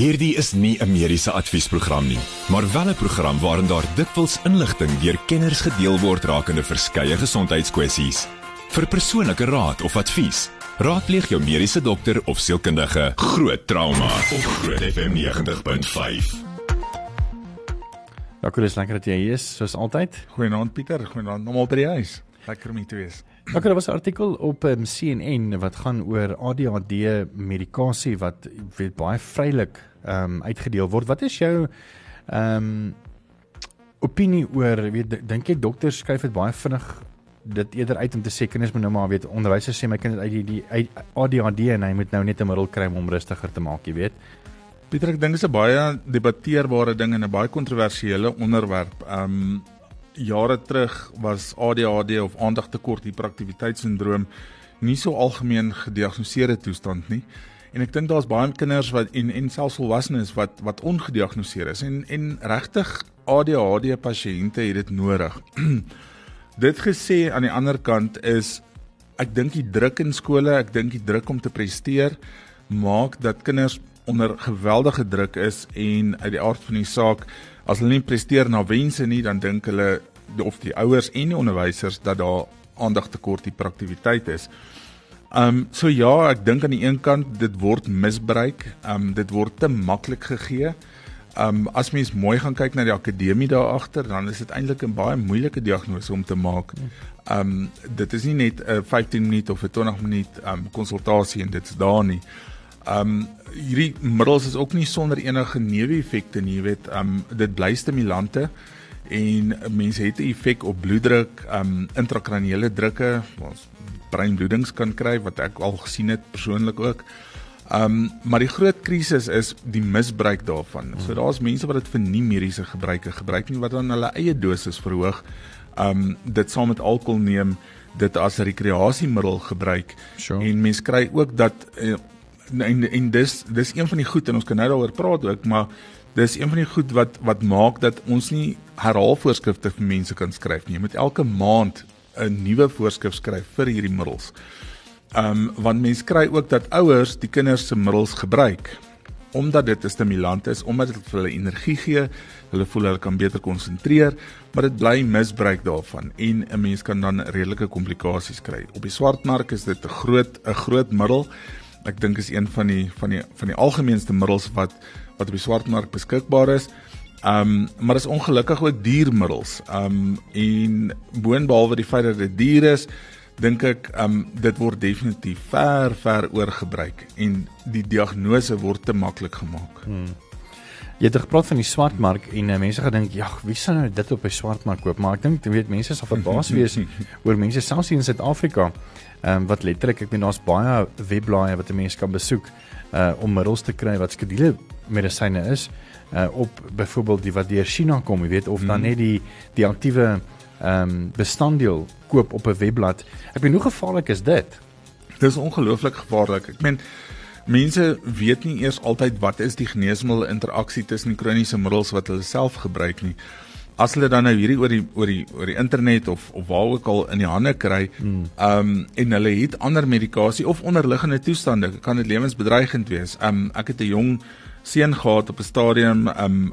Hierdie is nie 'n mediese adviesprogram nie, maar wel 'n program waarin daar dikwels inligting deur kenners gedeel word rakende verskeie gesondheidskwessies. Vir persoonlike raad of advies, raadpleeg jou mediese dokter of sielkundige. Groot trauma op Groot FM 90.5. Ja, Chris, lekker dat jy hier is, soos altyd. Goeienaand Pieter, goeienaand almal by die huis. Lekker om hier te wees. Ja, daar was 'n artikel op um, CNN wat gaan oor ADHD medikasie wat weet baie vrylik ehm um, uitgedeel word. Wat is jou ehm um, opinie oor weet dink jy dokters skryf dit baie vinnig dit eerder uit om te sê kinders moet nou maar weet onderwysers sê my kind het uit die ADHD en hy moet nou net 'n middel kry om hom rustiger te maak, jy weet. Pieter, ek dink dit is 'n baie debatteerbare ding en 'n baie kontroversiële onderwerp. Ehm um, jare terug was ADHD of aandagtekort hiperaktiwiteitssindroom nie so algemeen gediagnoseerde toestand nie. En ek dink daar's baie kinders wat en en selfs volwassenes wat wat ongediagnoseer is en en regtig ADHD pasiënte het dit nodig. dit gesê aan die ander kant is ek dink die druk in skole, ek dink die druk om te presteer maak dat kinders onder geweldige druk is en uit die aard van die saak as hulle nie presteer na wense nie dan dink hulle of die ouers en die onderwysers dat daar aandagtekort hiperaktiwiteit is. Um so ja, ek dink aan die een kant dit word misbruik. Um dit word te maklik gegee. Um as mens mooi gaan kyk na die akademie daar agter, dan is dit eintlik 'n baie moeilike diagnose om te maak. Um dit is nie net 'n 15 minuut of 'n 20 minuut um konsultasie en dit's daar nie. Um hierdie middels is ook nie sonder enige neeweffekte nie, jy weet, um dit bly stimulante en mense het 'n effek op bloeddruk, um intrakraniële drukke, ons breinbloedings kan kry wat ek al gesien het persoonlik ook. Um maar die groot krisis is die misbruik daarvan. So daar's mense wat dit vir nie mediese gebruike gebruik nie wat dan hulle eie dosis verhoog. Um dit saam met alkohol neem, dit as rekreasiemiddel gebruik. Sure. En mense kry ook dat uh, en en dis dis een van die goed en ons kan nou daaroor praat ook, maar dis een van die goed wat wat maak dat ons nie herhaalvoorskrifte vir mense kan skryf nie. Jy moet elke maand 'n nuwe voorskrif skryf vir hierdie middels. Um want mense kry ook dat ouers die kinders se middels gebruik omdat dit 'n stimulant is, omdat dit vir hulle energie gee, hulle voel hulle kan beter konsentreer, maar dit bly misbruik daarvan en 'n mens kan dan redelike komplikasies kry. Op die swartmark is dit 'n groot 'n groot middel. Ek dink is een van die van die van die algemeenste middels wat wat op die swartmark beskikbaar is. Um maar is ongelukkig ook diermiddels. Um en boonbehalwe die feit dat dit duur is, dink ek um dit word definitief ver ver oorgebruik en die diagnose word te maklik gemaak. Hmm. Jy het gepraat van die swartmark en uh, mense gedink, "Ja, wie sal nou dit op die swartmark koop?" Maar ek dink jy weet mense sal verbaas wees oor mense selfs hier in Suid-Afrika, ehm um, wat letterlik ek meen daar's baie webblaaie wat 'n mens kan besoek uh om middels te kry wat skedule medisyne is uh op byvoorbeeld die wat deur China kom, jy weet of dan hmm. net die die aktiewe ehm um, bestanddeel koop op 'n webblad. Ek weet hoe gevaarlik is dit? Dis ongelooflik gevaarlik. Ek meen mense weet nie eers altyd wat is die geneesmiddel interaksie tussen die kroniese middels wat hulle self gebruik nie as hulle dan nou hierdie oor die oor die oor die internet of of waar ook al in die hande kry, hmm. ehm um, en hulle het ander medikasie of onderliggende toestande, kan dit lewensbedreigend wees. Ehm um, ek het 'n jong seun gehad op 'n stadium um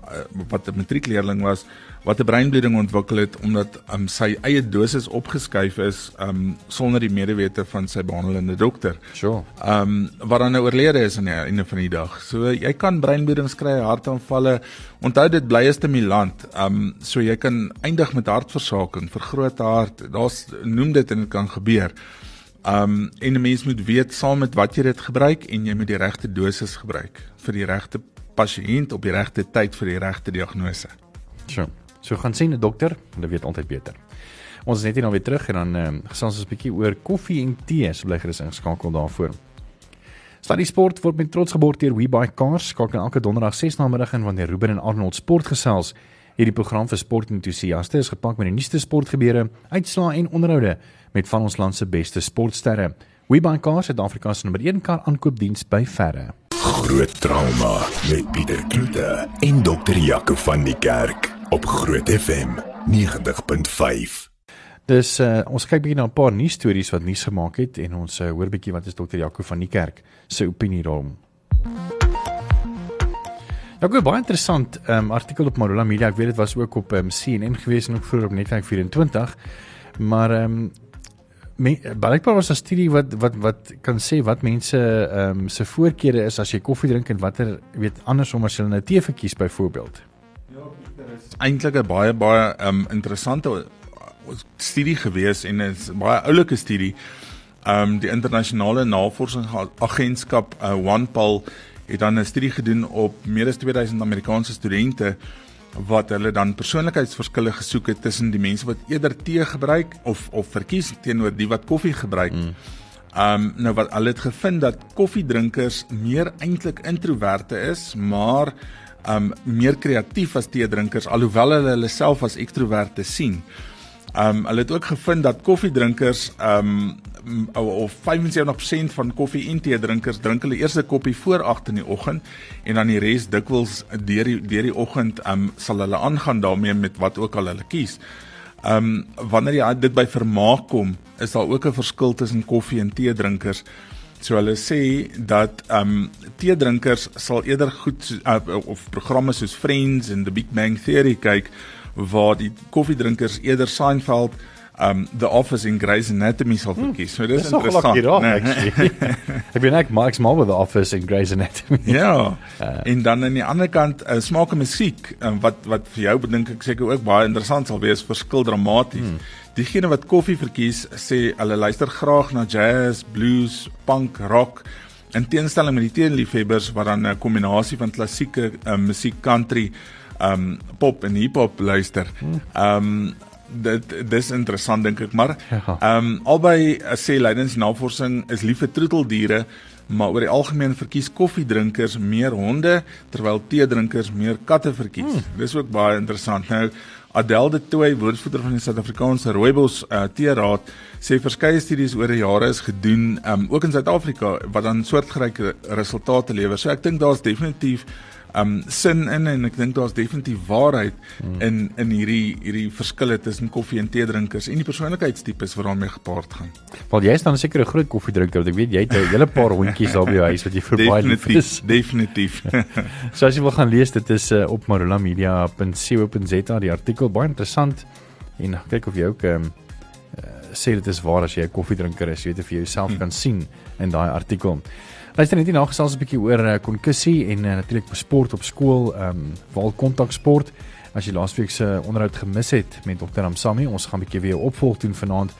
wat 'n matriekleerling was wat 'n breinbloeding ontwikkel het omdat um sy eie dosis opgeskuif is um sonder die medewete van sy behandelende dokter. Sure. Um wat dan nou oorlede is aan die einde van die dag. So jy kan breinbloedings kry, hartaanvalle. Onthou dit bly 'n stimulant. Um so jy kan eindig met hartversaking, vergrote hart. Daar's noem dit en dit kan gebeur. Um en 'n mens moet weet saam met wat jy dit gebruik en jy moet die regte dosis gebruik vir die regte pasiënt op die regte tyd vir die regte diagnose. So, so gaan sien 'n dokter, hulle weet altyd beter. Ons is net hier nou weer terug en dan um, gesels ons 'n bietjie oor koffie en tee, so bly gerus ingeskakel daarvoor. Stadie Sport word met trots geborg deur WeBuyCars, skakel elke donderdag 6 na middag in wanneer Ruben en Arnold sport gesels. Hierdie program vir sportentoesiaste is gepak met die nuutste sportgebeure, uitslae en onderhoude met van ons land se beste sportsterre. WeBuyCars het Afrika se nommer 1 kar aankoopdiens by Ferre. Groot trauma met Pieter Kloete en dokter Jaco van die Kerk op Groot FM 90.5. Dis uh, ons kyk bietjie na 'n paar nuus stories wat nuus gemaak het en ons uh, hoor bietjie wat is dokter Jaco van die Kerk se opinie daaroor. Nou goed, baie interessant um, artikel op Marula Media. Ek weet dit was ook op um, CNN gewees en ook vroeër op Netwerk 24. Maar ehm um, Balkbaar was 'n studie wat wat wat kan sê wat mense ehm um, se voorkeure is as jy koffie drink en watter weet andersom as hulle nou tee verkies byvoorbeeld. Ja, dit is eintlik 'n baie baie ehm um, interessante studie gewees en 'n baie oulike studie. Ehm um, die internasionale navorsingsagentskap uh, OnePoll het dan 'n studie gedoen op meer as 2000 Amerikaanse studente wat hulle dan persoonlikheidsverskille gesoek het tussen die mense wat eerder tee gebruik of of verkies teenoor die wat koffie gebruik. Mm. Um nou wat hulle het gevind dat koffiedrinkers meer eintlik introverte is, maar um meer kreatief as teedrinkers alhoewel hulle hulle self as ekstroverte sien. Um hulle het ook gevind dat koffiedrinkers um of 75% van koffie en tee drinkers drink hulle eers 'n koppie voor 8 in die oggend en dan die res dikwels deur die deur die oggend um sal hulle aangaan daarmee met wat ook al hulle kies. Um wanneer jy dit by vermaak kom, is daar ook 'n verskil tussen koffie en tee drinkers. So hulle sê dat um tee drinkers sal eerder goed uh, of programme soos Friends en The Big Bang Theory kyk waar die koffiedrinkers eerder Seinfeld um The Office en Grey's Anatomy sal hmm, verkies. So dis interessant. Raak, nee. ek weet net Max Mal with The Office en Grey's Anatomy. ja. Uh, en dan aan die ander kant uh, smaak en musiek um, wat wat vir jou bedink ek seker ook baie interessant sal wees, verskil dramaties. Hmm. Diegene wat koffie verkies, sê hulle luister graag na jazz, blues, punk, rock. In teenstelling met die teenliefhebbers wat dan 'n kombinasie van klassieke uh, musiek, country, um pop en hiphop luister. Um dit dis interessant dink ek maar um, albei uh, sê lydensnavorsing is lief vir troeteldiere maar oor die algemeen verkies koffiedrinkers meer honde terwyl teedrinkers meer katte verkies hmm. dis ook baie interessant nou Adel de Tooi woordvoerder van die Suid-Afrikaanse Rooibos uh, Teeraad sê verskeie studies oor die jare is gedoen um, ook in Suid-Afrika wat dan soortgelyke resultate lewer so ek dink daar's definitief um sin in en ek dink daar's definitief waarheid hmm. in in hierdie hierdie verskille tussen koffie en tee drinkers en die persoonlikheidstipes wat daarmee gepaard gaan. Want jy is dan seker 'n groot koffiedrinker want ek weet jy het 'n hele paar hondjies daar by jou huis wat jy vir baie lief is. Definitief. so as jy wil gaan lees dit is uh, op marulamedia.co.za die artikel baie interessant en kyk of jy ook um, sê dit is waar as jy 'n koffiedrinker is, jy weet of jy jouself hmm. kan sien in daai artikel. Luister net hier na gesels 'n bietjie oor uh, konkussie en uh, natuurlik sport op skool, ehm um, waal kontaksport. As jy laasweek se onderhoud gemis het met Dr. Amsami, ons gaan 'n bietjie weer opvolg doen vanaand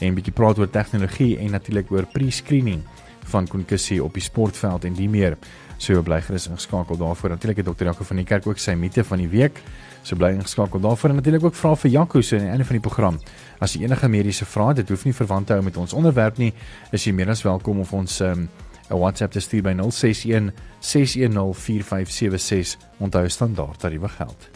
en bietjie praat oor tegnologie en natuurlik oor pre-screening van konkussie op die sportveld en die meer. So bly gerus ingeskakel daarvoor. Natuurlik het Dr. Jaco van die kerk ook sy mite van die week. So bly ingeskakel daarvoor en natuurlik ook vra vir Jaco so aan die einde van die program. As jy enige mediese vrae het, dit hoef nie verwant te hou met ons onderwerp nie, is jy meer as welkom of ons um, 'n WhatsApp te stuur by 061 610 4576. Onthou standaard tariewe geld.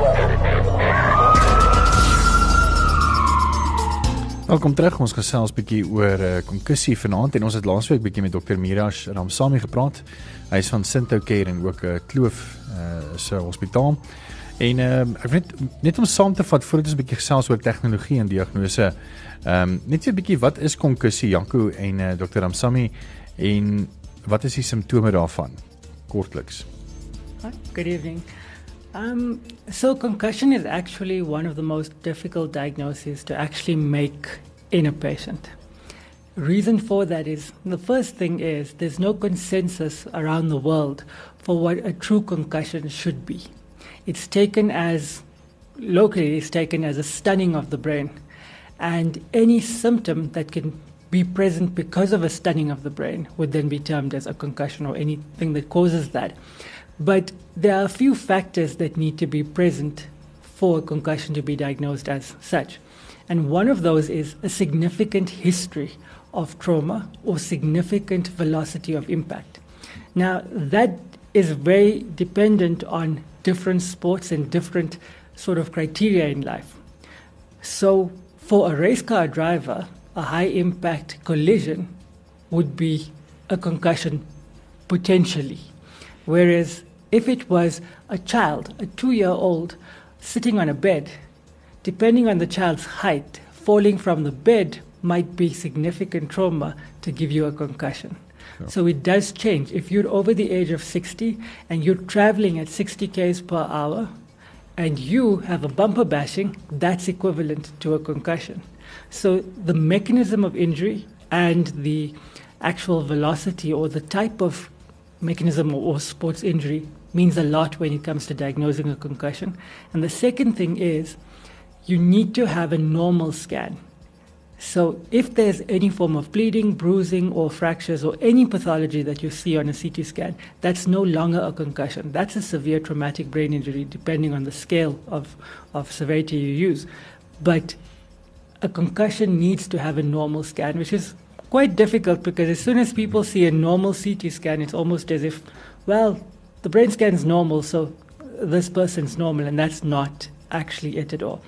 Welkom terug. Ons gesels bietjie oor uh, konkussie vanaand en ons het laasweek bietjie met dokter Miraj Ramsami gepraat. Hy is van Sinto Care en ook 'n uh, kloof uh, se hospitaal. En uh, ek weet net om saam te vat voordat ons 'n bietjie gesels oor tegnologie en diagnose. Ehm um, net 'n bietjie wat is konkussie Janko en uh, Dr. Ramsami en wat is die simptome daarvan? Kortliks. Good evening. Um, so concussion is actually one of the most difficult diagnoses to actually make in a patient. Reason for that is the first thing is there's no consensus around the world for what a true concussion should be. It's taken as locally it's taken as a stunning of the brain and any symptom that can be present because of a stunning of the brain would then be termed as a concussion or anything that causes that. But there are a few factors that need to be present for a concussion to be diagnosed as such. And one of those is a significant history of trauma or significant velocity of impact. Now, that is very dependent on different sports and different sort of criteria in life. So, for a race car driver, a high impact collision would be a concussion potentially. Whereas if it was a child, a two year old, sitting on a bed, depending on the child's height, falling from the bed might be significant trauma to give you a concussion. So it does change. If you're over the age of 60 and you're traveling at 60 k's per hour and you have a bumper bashing, that's equivalent to a concussion. So the mechanism of injury and the actual velocity or the type of mechanism or sports injury means a lot when it comes to diagnosing a concussion. And the second thing is you need to have a normal scan. So, if there's any form of bleeding, bruising, or fractures, or any pathology that you see on a CT scan, that's no longer a concussion. That's a severe traumatic brain injury, depending on the scale of, of severity you use. But a concussion needs to have a normal scan, which is quite difficult because as soon as people see a normal CT scan, it's almost as if, well, the brain scan is normal, so this person's normal, and that's not actually it at all.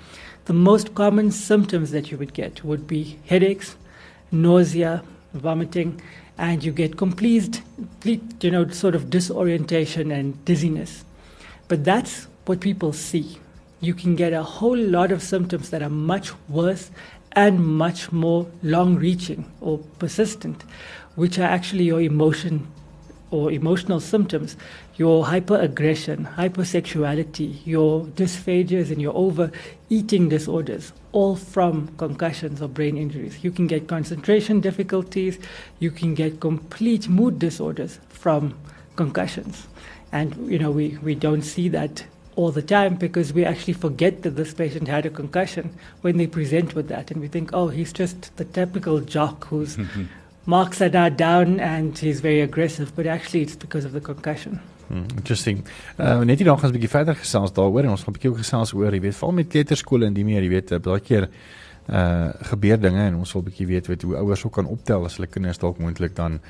The most common symptoms that you would get would be headaches, nausea, vomiting, and you get complete, you know, sort of disorientation and dizziness. But that's what people see. You can get a whole lot of symptoms that are much worse and much more long reaching or persistent, which are actually your emotion or emotional symptoms, your hyperaggression, hypersexuality, your dysphagias, and your overeating disorders, all from concussions or brain injuries. You can get concentration difficulties, you can get complete mood disorders from concussions. And you know, we, we don't see that all the time because we actually forget that this patient had a concussion when they present with that and we think, oh, he's just the typical jock whose marks are now down and he's very aggressive, but actually it's because of the concussion. Hmm, interesting. Uh net hier dan gaan ons 'n bietjie verder gesels daaroor en ons gaan 'n bietjie ook gesels oor, jy weet, veral met kleuterskole en die meer, jy weet, baie keer uh gebeur dinge en ons wil 'n bietjie weet weet hoe ouers ook kan optel as hulle kinders dalk moontlik dan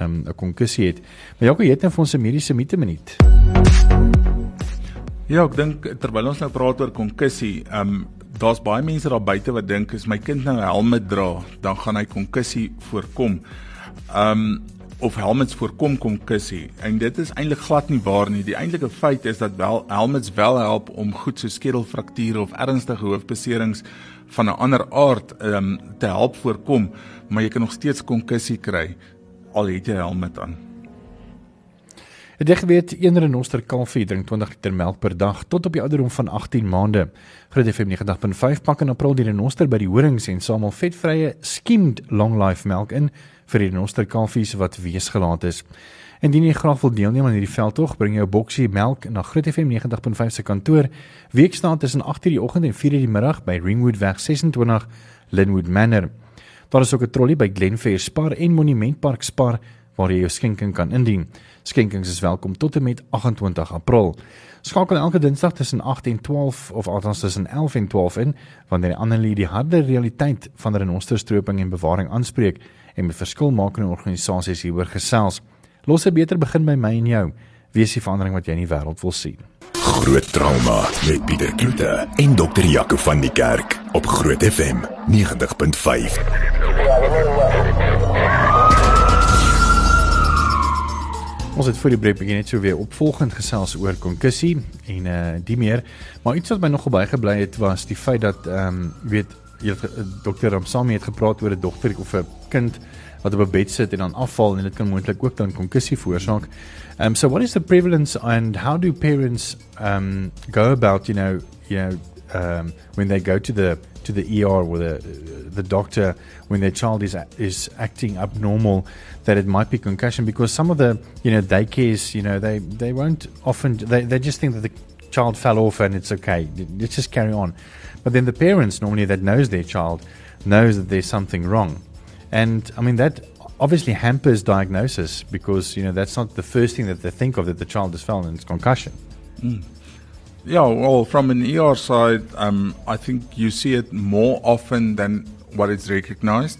um 'n konkussie het. Maar Jaco, jy het net vir ons 'n mediese mite minuut. Ja, ek dink terwyl ons nou praat oor konkussie, ehm um, daar's baie mense daar buite wat dink as my kind nou 'n helm dra, dan gaan hy konkussie voorkom. Ehm um, of helmets voorkom konkussie. En dit is eintlik glad nie waar nie. Die eintlike feit is dat wel helmets wel help om goed so skedelfrakture of ernstige hoofbeserings van 'n ander aard ehm um, te help voorkom, maar jy kan nog steeds konkussie kry al het jy 'n helmet aan. Jy geweet een renoster kalfie drink 20 liter melk per dag tot op die ouderdom van 18 maande. Groot FM 90.5 pak in April die renoster by die horings en samel vetvrye skimmed long life melk in vir die renoster kalfies wat weesgelaat is. Indien jy graag wil deelneem aan hierdie veldtog, bring jou boksie melk na Groot FM 90.5 se kantoor weekdae tussen 8:00 die oggend en 4:00 die middag by Ringwood weg 26 Linwood Manor. Daar is ook 'n trolly by Glenfair Spar en Monument Park Spar waar jy jou skenking kan indien. Skenkings is welkom tot en met 28 April. Skakel elke Dinsdag tussen 8 en 12 of althans tussen 11 en 12 in wanneer Annelie die harde realiteit van renosterstroping en bewaring aanspreek en met verskilmakende organisasies hieroor gesels. Los 'n beter begin by my en jou. Wees die verandering wat jy in die wêreld wil sien. Groot trauma met Pieter Kloete en dokter Jaco van die Kerk op Groot FM 90.5. Ons het vir die breek begin net so weer opvolgend gesels oor konkussie en uh die meer. Maar iets wat my nogal baie gebly het was die feit dat ehm um, weet jy dokter Ramsami het gepraat oor 'n dogter of 'n kind wat op 'n bed sit en dan afval en dit kan moontlik ook dan konkussie veroorsaak. Um so what is the prevalence and how do parents um go about you know you know um when they go to the to the ER or the the doctor when their child is is acting abnormal that it might be concussion because some of the you know daycares you know they they won't often they they just think that the child fell off and it's okay. Let's just carry on. But then the parents normally that knows their child knows that there's something wrong. And i mean that obviously hampers diagnosis because you know that's not the first thing that they think of that the child has fallen and it's concussion. Mm. Yeah, well, from an ER side, um, I think you see it more often than what it's recognized.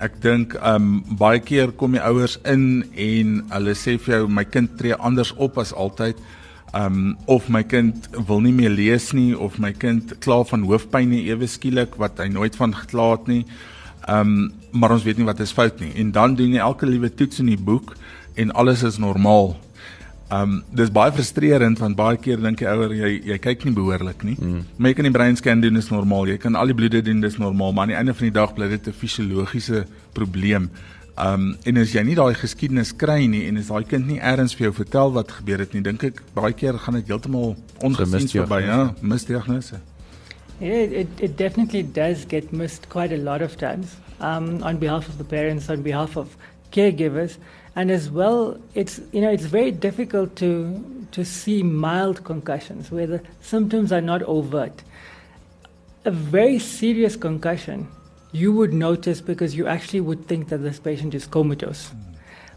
Ek dink um baie keer kom die ouers in en hulle sê vir jou my kind tree anders op as altyd. Um of my kind wil nie meer lees nie of my kind kla van hoofpyn ewe skielik wat hy nooit van gekla het nie. Um maar ons weet nie wat is fout nie. En dan doen jy elke liewe toets in die boek en alles is normaal. Um dis baie frustrerend want baie keer dink jy ouer jy jy kyk nie behoorlik nie. Mm. Maar jy kan die brain scan doen is normaal. Jy kan al die bloede doen dis normaal, maar aan die einde van die dag bly dit 'n fisiologiese probleem. Um en as jy nie daai geskiedenis kry nie en as daai kind nie eers vir jou vertel wat gebeur het nie, dink ek baie keer gaan dit heeltemal ongesien verby, ja, misdiagnose. Yeah, it, it definitely does get missed quite a lot of times um, on behalf of the parents, on behalf of caregivers. And as well, it's you know it's very difficult to to see mild concussions where the symptoms are not overt. A very serious concussion, you would notice because you actually would think that this patient is comatose.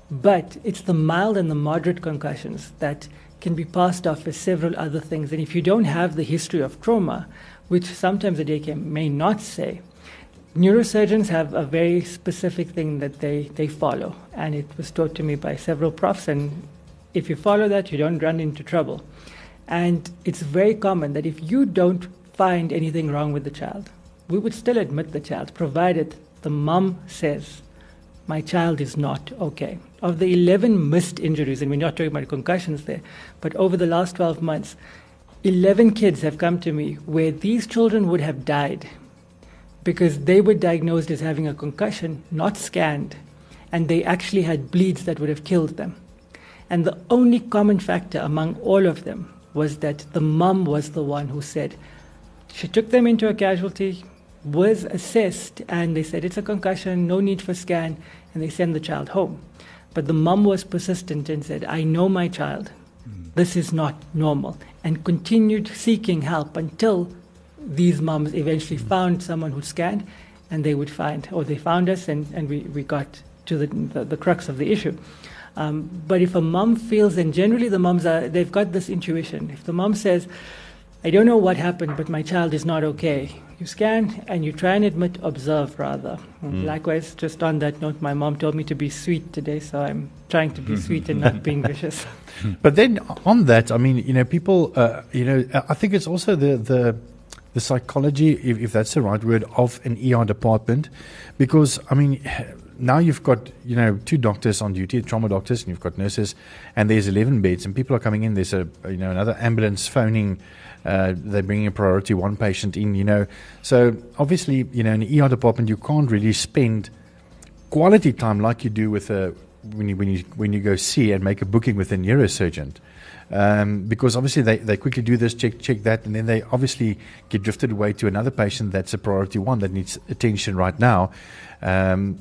But it's the mild and the moderate concussions that can be passed off as several other things. And if you don't have the history of trauma, which sometimes a DK may not say, neurosurgeons have a very specific thing that they, they follow, and it was taught to me by several profs. And if you follow that, you don't run into trouble. And it's very common that if you don't find anything wrong with the child, we would still admit the child, provided the mom says, My child is not okay. Of the 11 missed injuries, and we're not talking about concussions there, but over the last 12 months, 11 kids have come to me where these children would have died because they were diagnosed as having a concussion, not scanned, and they actually had bleeds that would have killed them. And the only common factor among all of them was that the mum was the one who said, she took them into a casualty, was assessed, and they said it's a concussion, no need for scan, and they send the child home. But the mum was persistent and said, I know my child. Mm. This is not normal, and continued seeking help until these moms eventually found someone who scanned, and they would find, or they found us, and, and we, we got to the, the, the crux of the issue. Um, but if a mom feels, and generally the moms are, they've got this intuition. If the mom says, I don't know what happened, but my child is not okay, you scan and you try and admit, observe rather. Mm. Likewise, just on that note, my mom told me to be sweet today, so I'm trying to be sweet and not being vicious. But then on that, I mean, you know, people, uh, you know, I think it's also the, the, the psychology, if, if that's the right word, of an ER department, because I mean, now you've got you know two doctors on duty, trauma doctors, and you've got nurses, and there's 11 beds, and people are coming in. There's a you know another ambulance phoning. Uh, they're bringing a priority one patient in, you know. So obviously, you know, in the ER department, you can't really spend quality time like you do with a when you when you when you go see and make a booking with a neurosurgeon um, because obviously they, they quickly do this, check check that, and then they obviously get drifted away to another patient that's a priority one that needs attention right now. Um,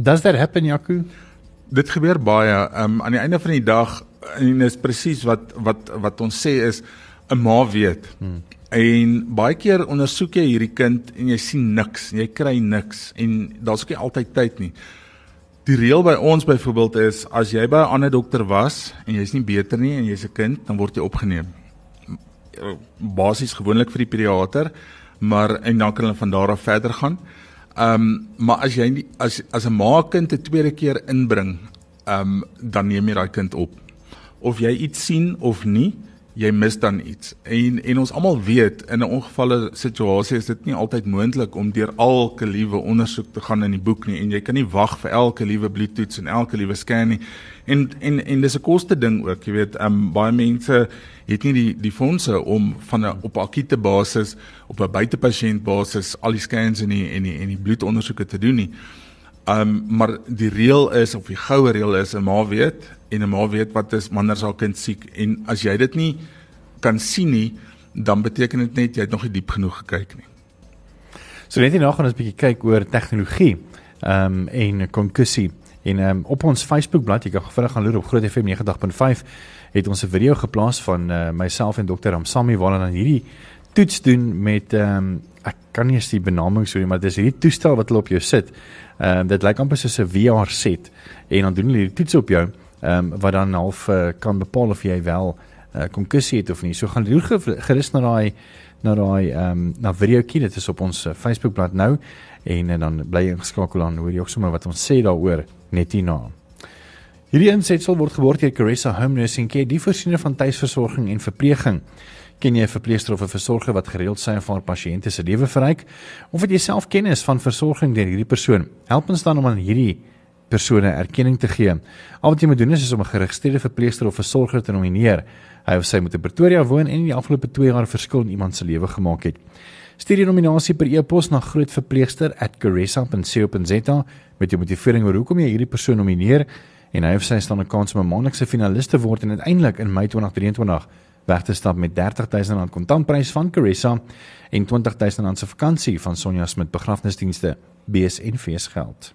does that happen, Jaco? Dit gebeur baie. Um, aan die einde van die dag en is presies wat wat wat ons sê is 'n ma weet. Hmm. En baie keer ondersoek jy hierdie kind en jy sien niks, jy kry niks en daar's ook nie altyd tyd nie. Die reël by ons byvoorbeeld is as jy by 'n ander dokter was en jy's nie beter nie en jy's 'n kind, dan word jy opgeneem. Basies gewoonlik vir die pediater, maar en dan kan hulle van daar af verder gaan. Ehm um, maar as jy nie, as as 'n ma kind 'n tweede keer inbring, ehm um, dan neem jy daai kind op. Of jy iets sien of nie, jy mis dan iets. En en ons almal weet in 'n ongevalle situasie is dit nie altyd moontlik om deur elke liewe ondersoek te gaan in die boek nie en jy kan nie wag vir elke liewe bloedtoets en elke liewe scan nie. En en en dis 'n koste ding ook, jy weet, um, baie mense het nie die die fondse om van 'n op akute basis op 'n buitepasiënt basis al die scans en die en die en die bloedondersoeke te doen nie. Um maar die reël is of die goue reël is 'n ma weet en 'n ma weet wat is wanneer haar kind siek en as jy dit nie kan sien nie, dan beteken dit net jy het nog nie diep genoeg gekyk nie. So net hierna gaan ons 'n bietjie kyk oor tegnologie um en konkussie en um op ons Facebook bladsy, jy kan vinnig gaan loer op Groot FM 90.5 het ons 'n video geplaas van uh, myself en dokter Ramsami waar dan hierdie toets doen met um ek kan nie eens die benaming sou nie, maar dis hierdie toestel wat hulle op jou sit. Ehm um, dit lyk amper soos 'n VR set en dan doen hulle die toets op jou ehm um, wat dan half uh, kan bepaal of jy wel uh, konkussie het of nie. So gaan loer gerus na daai na daai ehm um, na videoetjie dit is op ons uh, Facebookblad nou en en dan bly ingeskakel aan hoor jy ook sommer wat ons sê daaroor net hierna. Hierdie insetsel word geborg deur Caressa Home Nursing Care, die voorsiener van tuisversorging en verpleging. Ken jy 'n verpleegster of 'n versorger wat gereeld sy of haar pasiënte se lewe verryk? Of het jy self kennis van versorging deur hierdie persoon? Help ons dan om aan hierdie persone erkenning te gee. Al wat jy moet doen is, is om 'n geregistreerde verpleegster of versorger te nomineer. Hy of sy moet in Pretoria woon en in die afgelope 2 jaar verskil in iemand se lewe gemaak het. Stuur die nominasie per e-pos na grootverpleegster@caressa.co.za met jou motivering oor hoekom jy hierdie persoon nomineer en hy of sy staan 'n kans om 'n maandelikse finalis te word en uiteindelik in Mei 2023 weg te stap met R30000 kontantprys van Caressa en R20000 se vakansie van Sonja Smit begrafnisdienste BSN feesgeld.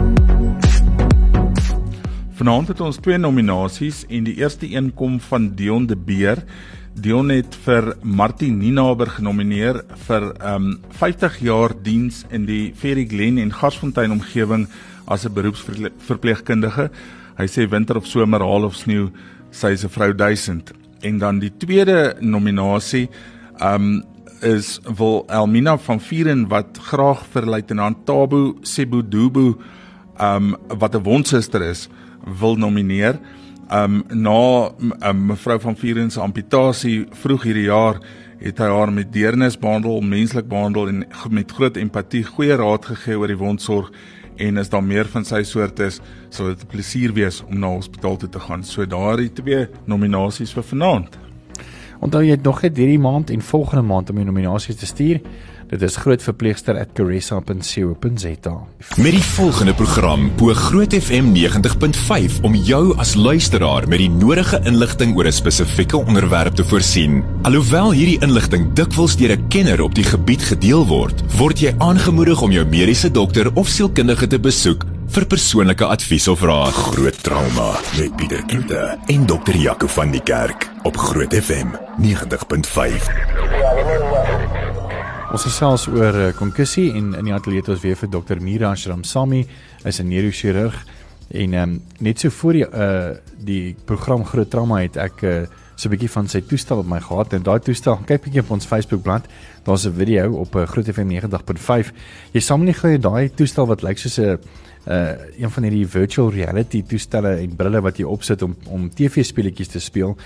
Vanaand het ons twee nominasies en die eerste een kom van Dion de Beer. Dion het vir Martin Ninaber genomineer vir um 50 jaar diens in die Ferry Glen en Garsfontein omgewing as 'n beroepsverpleegkundige. Hy sê winter of somer, haal of sneeu, sy is 'n vrou duisend. En dan die tweede nominasie um is wil Elmina van Vieren wat graag vir luitenant Tabo Sebudubu um wat 'n wondsuster is wil nomineer. Um na um, mevrou van Vieren se amputasie vroeg hierdie jaar het hy haar met deernis behandel, menslik behandel en met groot empatie goeie raad gegee oor die wondsorg en as daar meer van sy soort is, sal dit 'n plesier wees om na hospitaal toe te gaan. So daardie twee nominasies vir vanaand. Onthou jy nog net hierdie maand en volgende maand om die nominasies te stuur. Dit is grootverpleegster@caressa.co.za. Met die volgende program bo Groot FM 90.5 om jou as luisteraar met die nodige inligting oor 'n spesifieke onderwerp te voorsien. Alhoewel hierdie inligting dikwels deur 'n kenner op die gebied gedeel word, word jy aangemoedig om jou mediese dokter of sielkundige te besoek vir persoonlike advies of raad. Groot trauma met Pieter Kloete en dokter Jaco van die Kerk op Groot FM 90.5. Ons gesels oor konkussie en in die ateljee ons weer vir dokter Mira Shramsami, hy's 'n neurochirurg en um, net so voor die uh die program Groot Trauma het ek uh, so 'n bietjie van sy toestel op my gehad en daai toestel, kyk bietjie op ons Facebookblad, daar's 'n video op uh, Groot FM 90.5. Jy sal nie gou daai toestel wat lyk soos 'n uh een van hierdie virtual reality toestelle en brille wat jy opsit om om TV-speletjies te speel.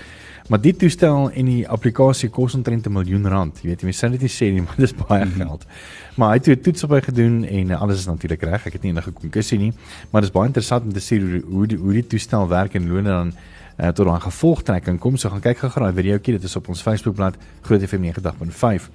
Maar die toestel en die applikasie kos omtrent 'n miljoen rand. Jy weet, jy sê dit nie sê nie, maar dis baie mhm. geld. maar hy het toe toets op hy gedoen en uh, alles is natuurlik reg. Ek het nie enige konkussie nie, maar dit is baie interessant om te sien hoe hoe die, hoe die toestel werk en loone dan uh, tot aan gevolgtrekking kom. So gaan kyk gou graai video kyk dit is op ons Facebookblad Groot FM 90.5.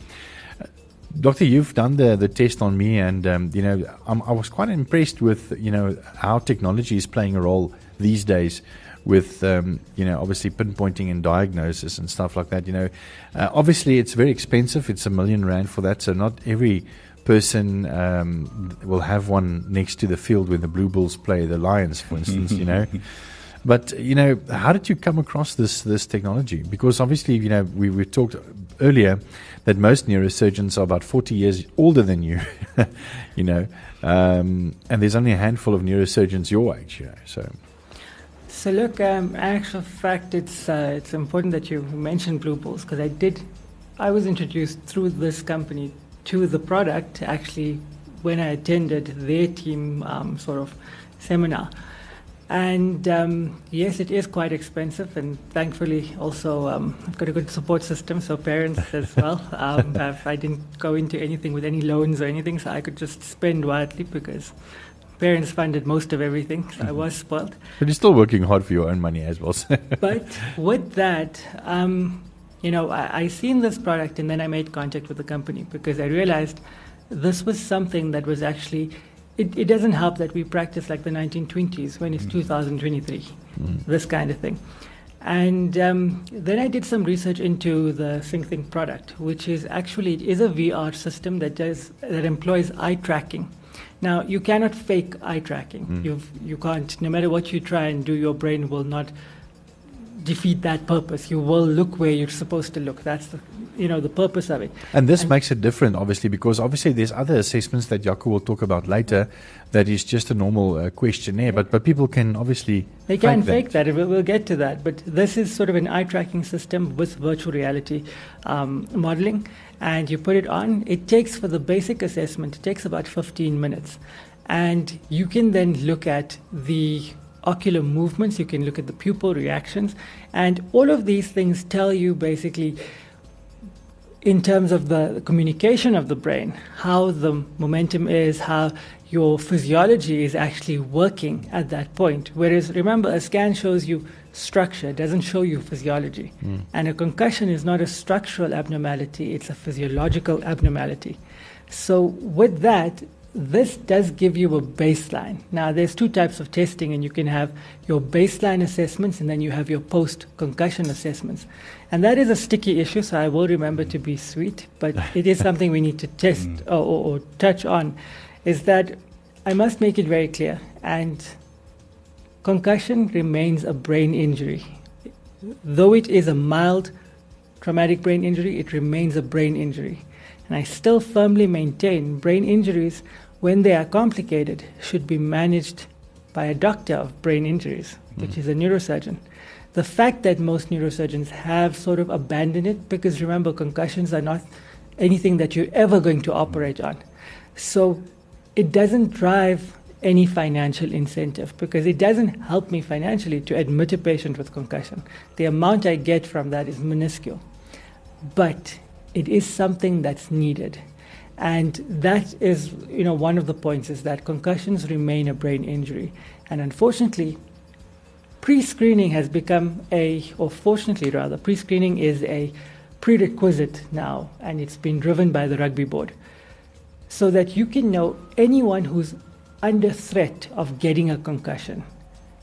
Doctor, you've done the, the test on me, and um, you know I'm, I was quite impressed with you know how technology is playing a role these days with um, you know obviously pinpointing and diagnosis and stuff like that. You know, uh, obviously it's very expensive. It's a million rand for that, so not every person um, will have one next to the field when the Blue Bulls play the Lions, for instance. you know. But you know, how did you come across this this technology? Because obviously, you know, we, we talked earlier that most neurosurgeons are about 40 years older than you, you know, um, and there's only a handful of neurosurgeons your age, you know, so. So look, um, actual fact, it's uh, it's important that you mentioned Blue Bulls because I did, I was introduced through this company to the product actually when I attended their team um, sort of seminar. And um, yes, it is quite expensive, and thankfully also um, I've got a good support system, so parents as well. Um, I didn't go into anything with any loans or anything, so I could just spend wildly because parents funded most of everything, so mm-hmm. I was spoiled. But you're still working hard for your own money as well. but with that, um, you know, I, I seen this product and then I made contact with the company because I realized this was something that was actually. It, it doesn't help that we practice like the 1920s when it's mm. 2023, mm. this kind of thing. And um, then I did some research into the SyncThink product, which is actually it is a VR system that does that employs eye tracking. Now, you cannot fake eye tracking. Mm. You've, you can't, no matter what you try and do, your brain will not defeat that purpose. You will look where you're supposed to look. That's the, you know, the purpose of it. And this And- makes it different, obviously, because obviously there's other assessments that Jaco will talk about later that is just a normal uh, questionnaire, but, but people can obviously They can fake fake that. We'll, we'll get to that. But this is sort of an eye tracking system with virtual reality um, modeling. And you put it on. It takes, for the basic assessment, it takes about 15 minutes. And you can then look at the ocular movements, you can look at the pupil reactions. And all of these things tell you basically in terms of the communication of the brain, how the momentum is, how your physiology is actually working at that point. Whereas, remember, a scan shows you structure, it doesn't show you physiology. Hmm. And a concussion is not a structural abnormality, it's a physiological abnormality. So, with that, this does give you a baseline. Now, there's two types of testing, and you can have your baseline assessments and then you have your post concussion assessments. And that is a sticky issue, so I will remember to be sweet, but it is something we need to test mm. or, or, or touch on. Is that I must make it very clear, and concussion remains a brain injury. Though it is a mild traumatic brain injury, it remains a brain injury. And I still firmly maintain brain injuries, when they are complicated, should be managed by a doctor of brain injuries, which mm-hmm. is a neurosurgeon. The fact that most neurosurgeons have sort of abandoned it, because remember, concussions are not anything that you're ever going to operate on. So it doesn't drive any financial incentive because it doesn't help me financially to admit a patient with concussion. The amount I get from that is minuscule. But it is something that's needed. And that is, you know, one of the points is that concussions remain a brain injury. And unfortunately, pre-screening has become a, or fortunately rather, pre-screening is a prerequisite now, and it's been driven by the rugby board. So that you can know anyone who's under threat of getting a concussion.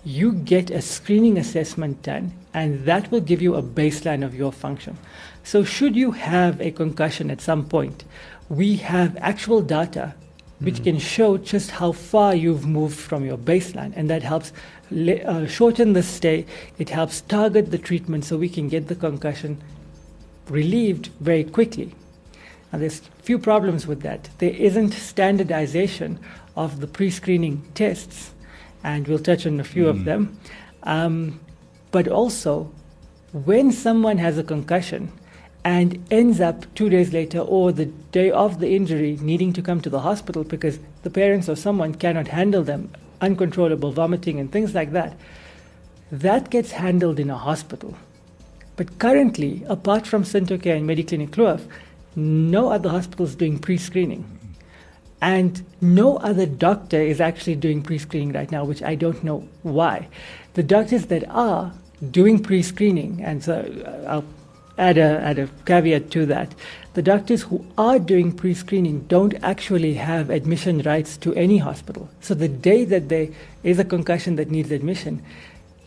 You get a screening assessment done, and that will give you a baseline of your function. So, should you have a concussion at some point, we have actual data which can show just how far you've moved from your baseline, and that helps le- uh, shorten the stay. It helps target the treatment so we can get the concussion relieved very quickly. Now, there's few problems with that. There isn't standardization of the pre-screening tests, and we'll touch on a few of them. Um, but also, when someone has a concussion and ends up two days later or the day of the injury needing to come to the hospital because the parents or someone cannot handle them, uncontrollable vomiting and things like that, that gets handled in a hospital. But currently, apart from Centocare and Mediclinic Kloof, no other hospital is doing pre-screening. And no other doctor is actually doing pre-screening right now, which I don't know why. The doctors that are doing pre-screening, and so uh, I'll add a, add a caveat to that, the doctors who are doing pre-screening don't actually have admission rights to any hospital. So the day that there is a concussion that needs admission,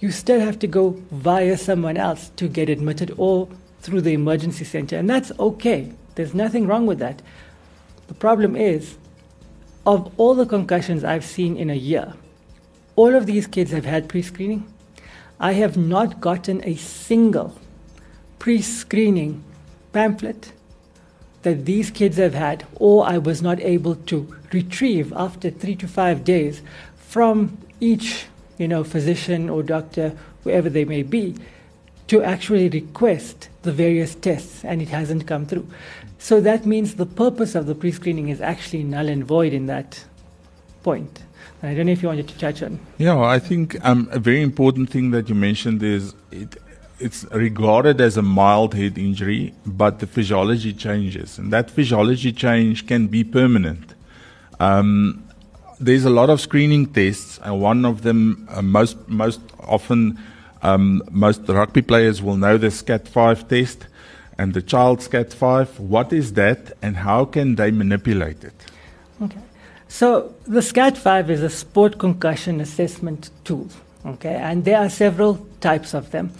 you still have to go via someone else to get admitted or through the emergency center. And that's okay. There's nothing wrong with that. The problem is, of all the concussions I've seen in a year, all of these kids have had pre screening. I have not gotten a single pre screening pamphlet that these kids have had, or I was not able to retrieve after three to five days from each you know, physician or doctor, whoever they may be, to actually request the various tests, and it hasn't come through. So that means the purpose of the pre screening is actually null and void in that point. I don't know if you wanted to touch on. Yeah, well, I think um, a very important thing that you mentioned is it, it's regarded as a mild head injury, but the physiology changes, and that physiology change can be permanent. Um, there's a lot of screening tests, and one of them, uh, most most often, um, most the rugby players will know the SCAT5 test and the child SCAT5. What is that, and how can they manipulate it? Okay. So the SCAT5 is a sport concussion assessment tool. Okay, and there are several types of them.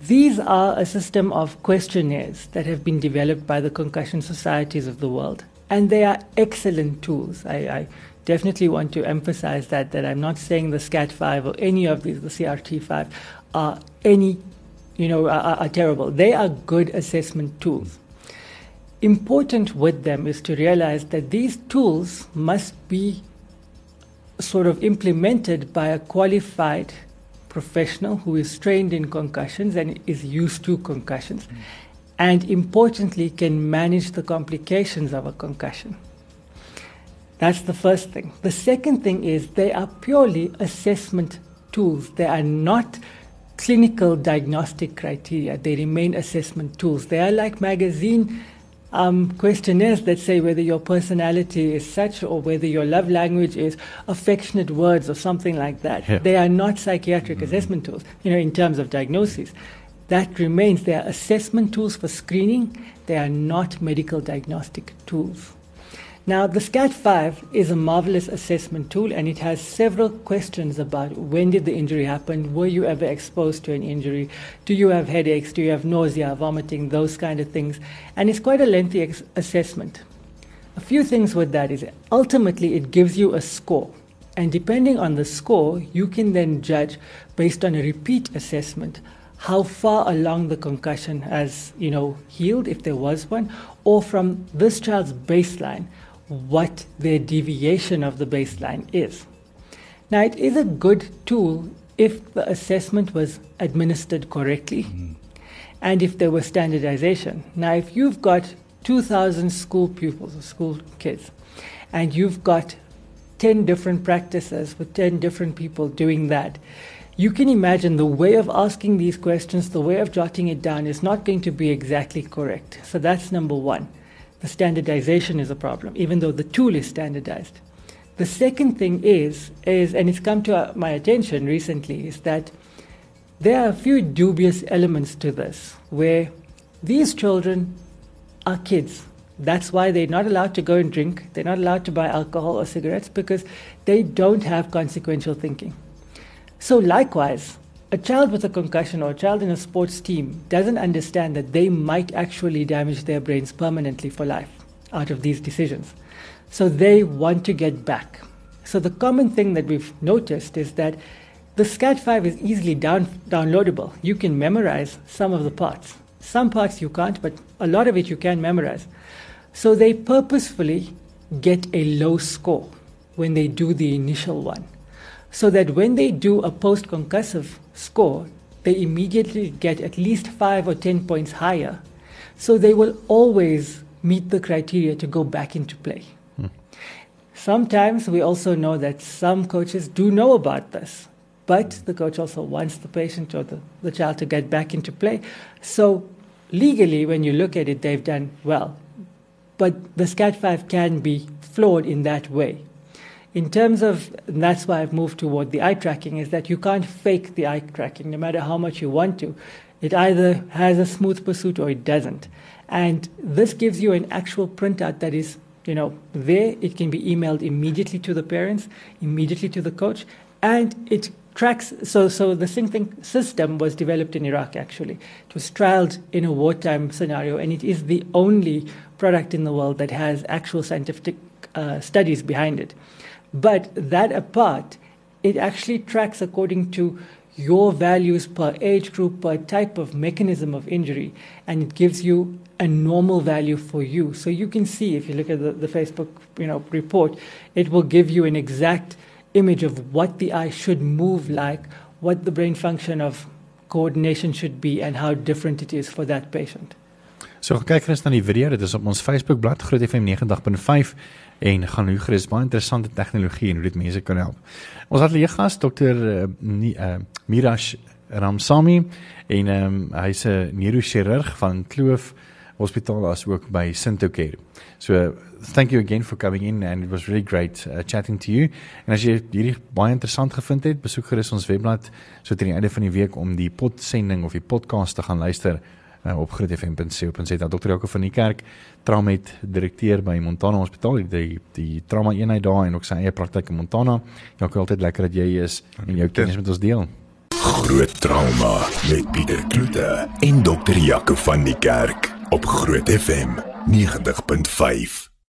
These are a system of questionnaires that have been developed by the concussion societies of the world. and they are excellent tools. I, I definitely want to emphasize that that I'm not saying the SCAT5 or any of these, the CRT5, are any, you know, are, are terrible. They are good assessment tools. Important with them is to realize that these tools must be sort of implemented by a qualified professional who is trained in concussions and is used to concussions, mm. and importantly, can manage the complications of a concussion. That's the first thing. The second thing is they are purely assessment tools. They are not clinical diagnostic criteria. They remain assessment tools. They are like magazine um, questionnaires that say whether your personality is such or whether your love language is affectionate words or something like that. Yeah. They are not psychiatric mm-hmm. assessment tools, you know, in terms of diagnosis. That remains. They are assessment tools for screening. They are not medical diagnostic tools. Now, the SCAT5 is a marvelous assessment tool and it has several questions about when did the injury happen, were you ever exposed to an injury, do you have headaches, do you have nausea, vomiting, those kind of things. And it's quite a lengthy ex- assessment. A few things with that is ultimately it gives you a score. And depending on the score, you can then judge based on a repeat assessment how far along the concussion has, you know, healed if there was one, or from this child's baseline, what their deviation of the baseline is. Now, it is a good tool if the assessment was administered correctly mm. and if there was standardization. Now, if you've got 2,000 school pupils or school kids and you've got 10 different practices with 10 different people doing that, you can imagine the way of asking these questions, the way of jotting it down is not going to be exactly correct. So that's number one the standardization is a problem, even though the tool is standardized. The second thing is, is and it's come to my attention recently, is that there are a few dubious elements to this, where these children are kids. That's why they're not allowed to go and drink. They're not allowed to buy alcohol or cigarettes because they don't have consequential thinking. So, likewise, a child with a concussion or a child in a sports team doesn't understand that they might actually damage their brains permanently for life out of these decisions. So they want to get back. So the common thing that we've noticed is that the SCAT5 is easily down, downloadable. You can memorize some of the parts. Some parts you can't, but a lot of it you can memorize. So they purposefully get a low score when they do the initial one so that when they do a post concussive score, they immediately get at least five or 10 points higher. So they will always meet the criteria to go back into play. Hmm. Sometimes we also know that some coaches do know about this, but the coach also wants the patient or the, the child to get back into play. So legally, when you look at it, they've done well. But the SCAT5 can be flawed in that way in terms of that's why I've moved toward the eye tracking is that you can't fake the eye tracking no matter how much you want to. It either has a smooth pursuit or it doesn't. And this gives you an actual printout that is, you know, there. It can be emailed immediately to the parents, immediately to the coach, and it tracks. So, so the SyncThink system was developed in Iraq. Actually, it was trialed in a wartime scenario, and it is the only product in the world that has actual scientific uh, studies behind it. But that apart, it actually tracks according to your values per age group, per type of mechanism of injury, and it gives you a normal value for you. So you can see if you look at the, the Facebook you know, report, it will give you an exact image of what the eye should move like, what the brain function of coordination should be, and how different it is for that patient. So kyk gerus na die video, dit is op ons Facebook bladsy Groot FM 90.5 en gaan hoe gerus baie interessante tegnologie en hoe dit mense kan help. Ons het 'n gas dokter uh, uh, Mirash Ramsami en um, hy's 'n neurochirurg van Kloof Hospitaal as ook by Sintocare. So thank you again for coming in and it was really great uh, chatting to you. En as jy hierdie baie interessant gevind het, besoek gerus ons webblad so teen die einde van die week om die podsending of die podcast te gaan luister uh, op grootfm.co.za. Dr. Jaco van die kerk, traumet direkteur by Montana Hospitaal, die die trauma eenheid daar en ook sy eie praktyk in Montana. Jaco, altyd lekker dat jy is en jou kennis met ons deel. Groot trauma met Pieter Kloete en Dr. Jaco van die kerk op Groot FM 90.5.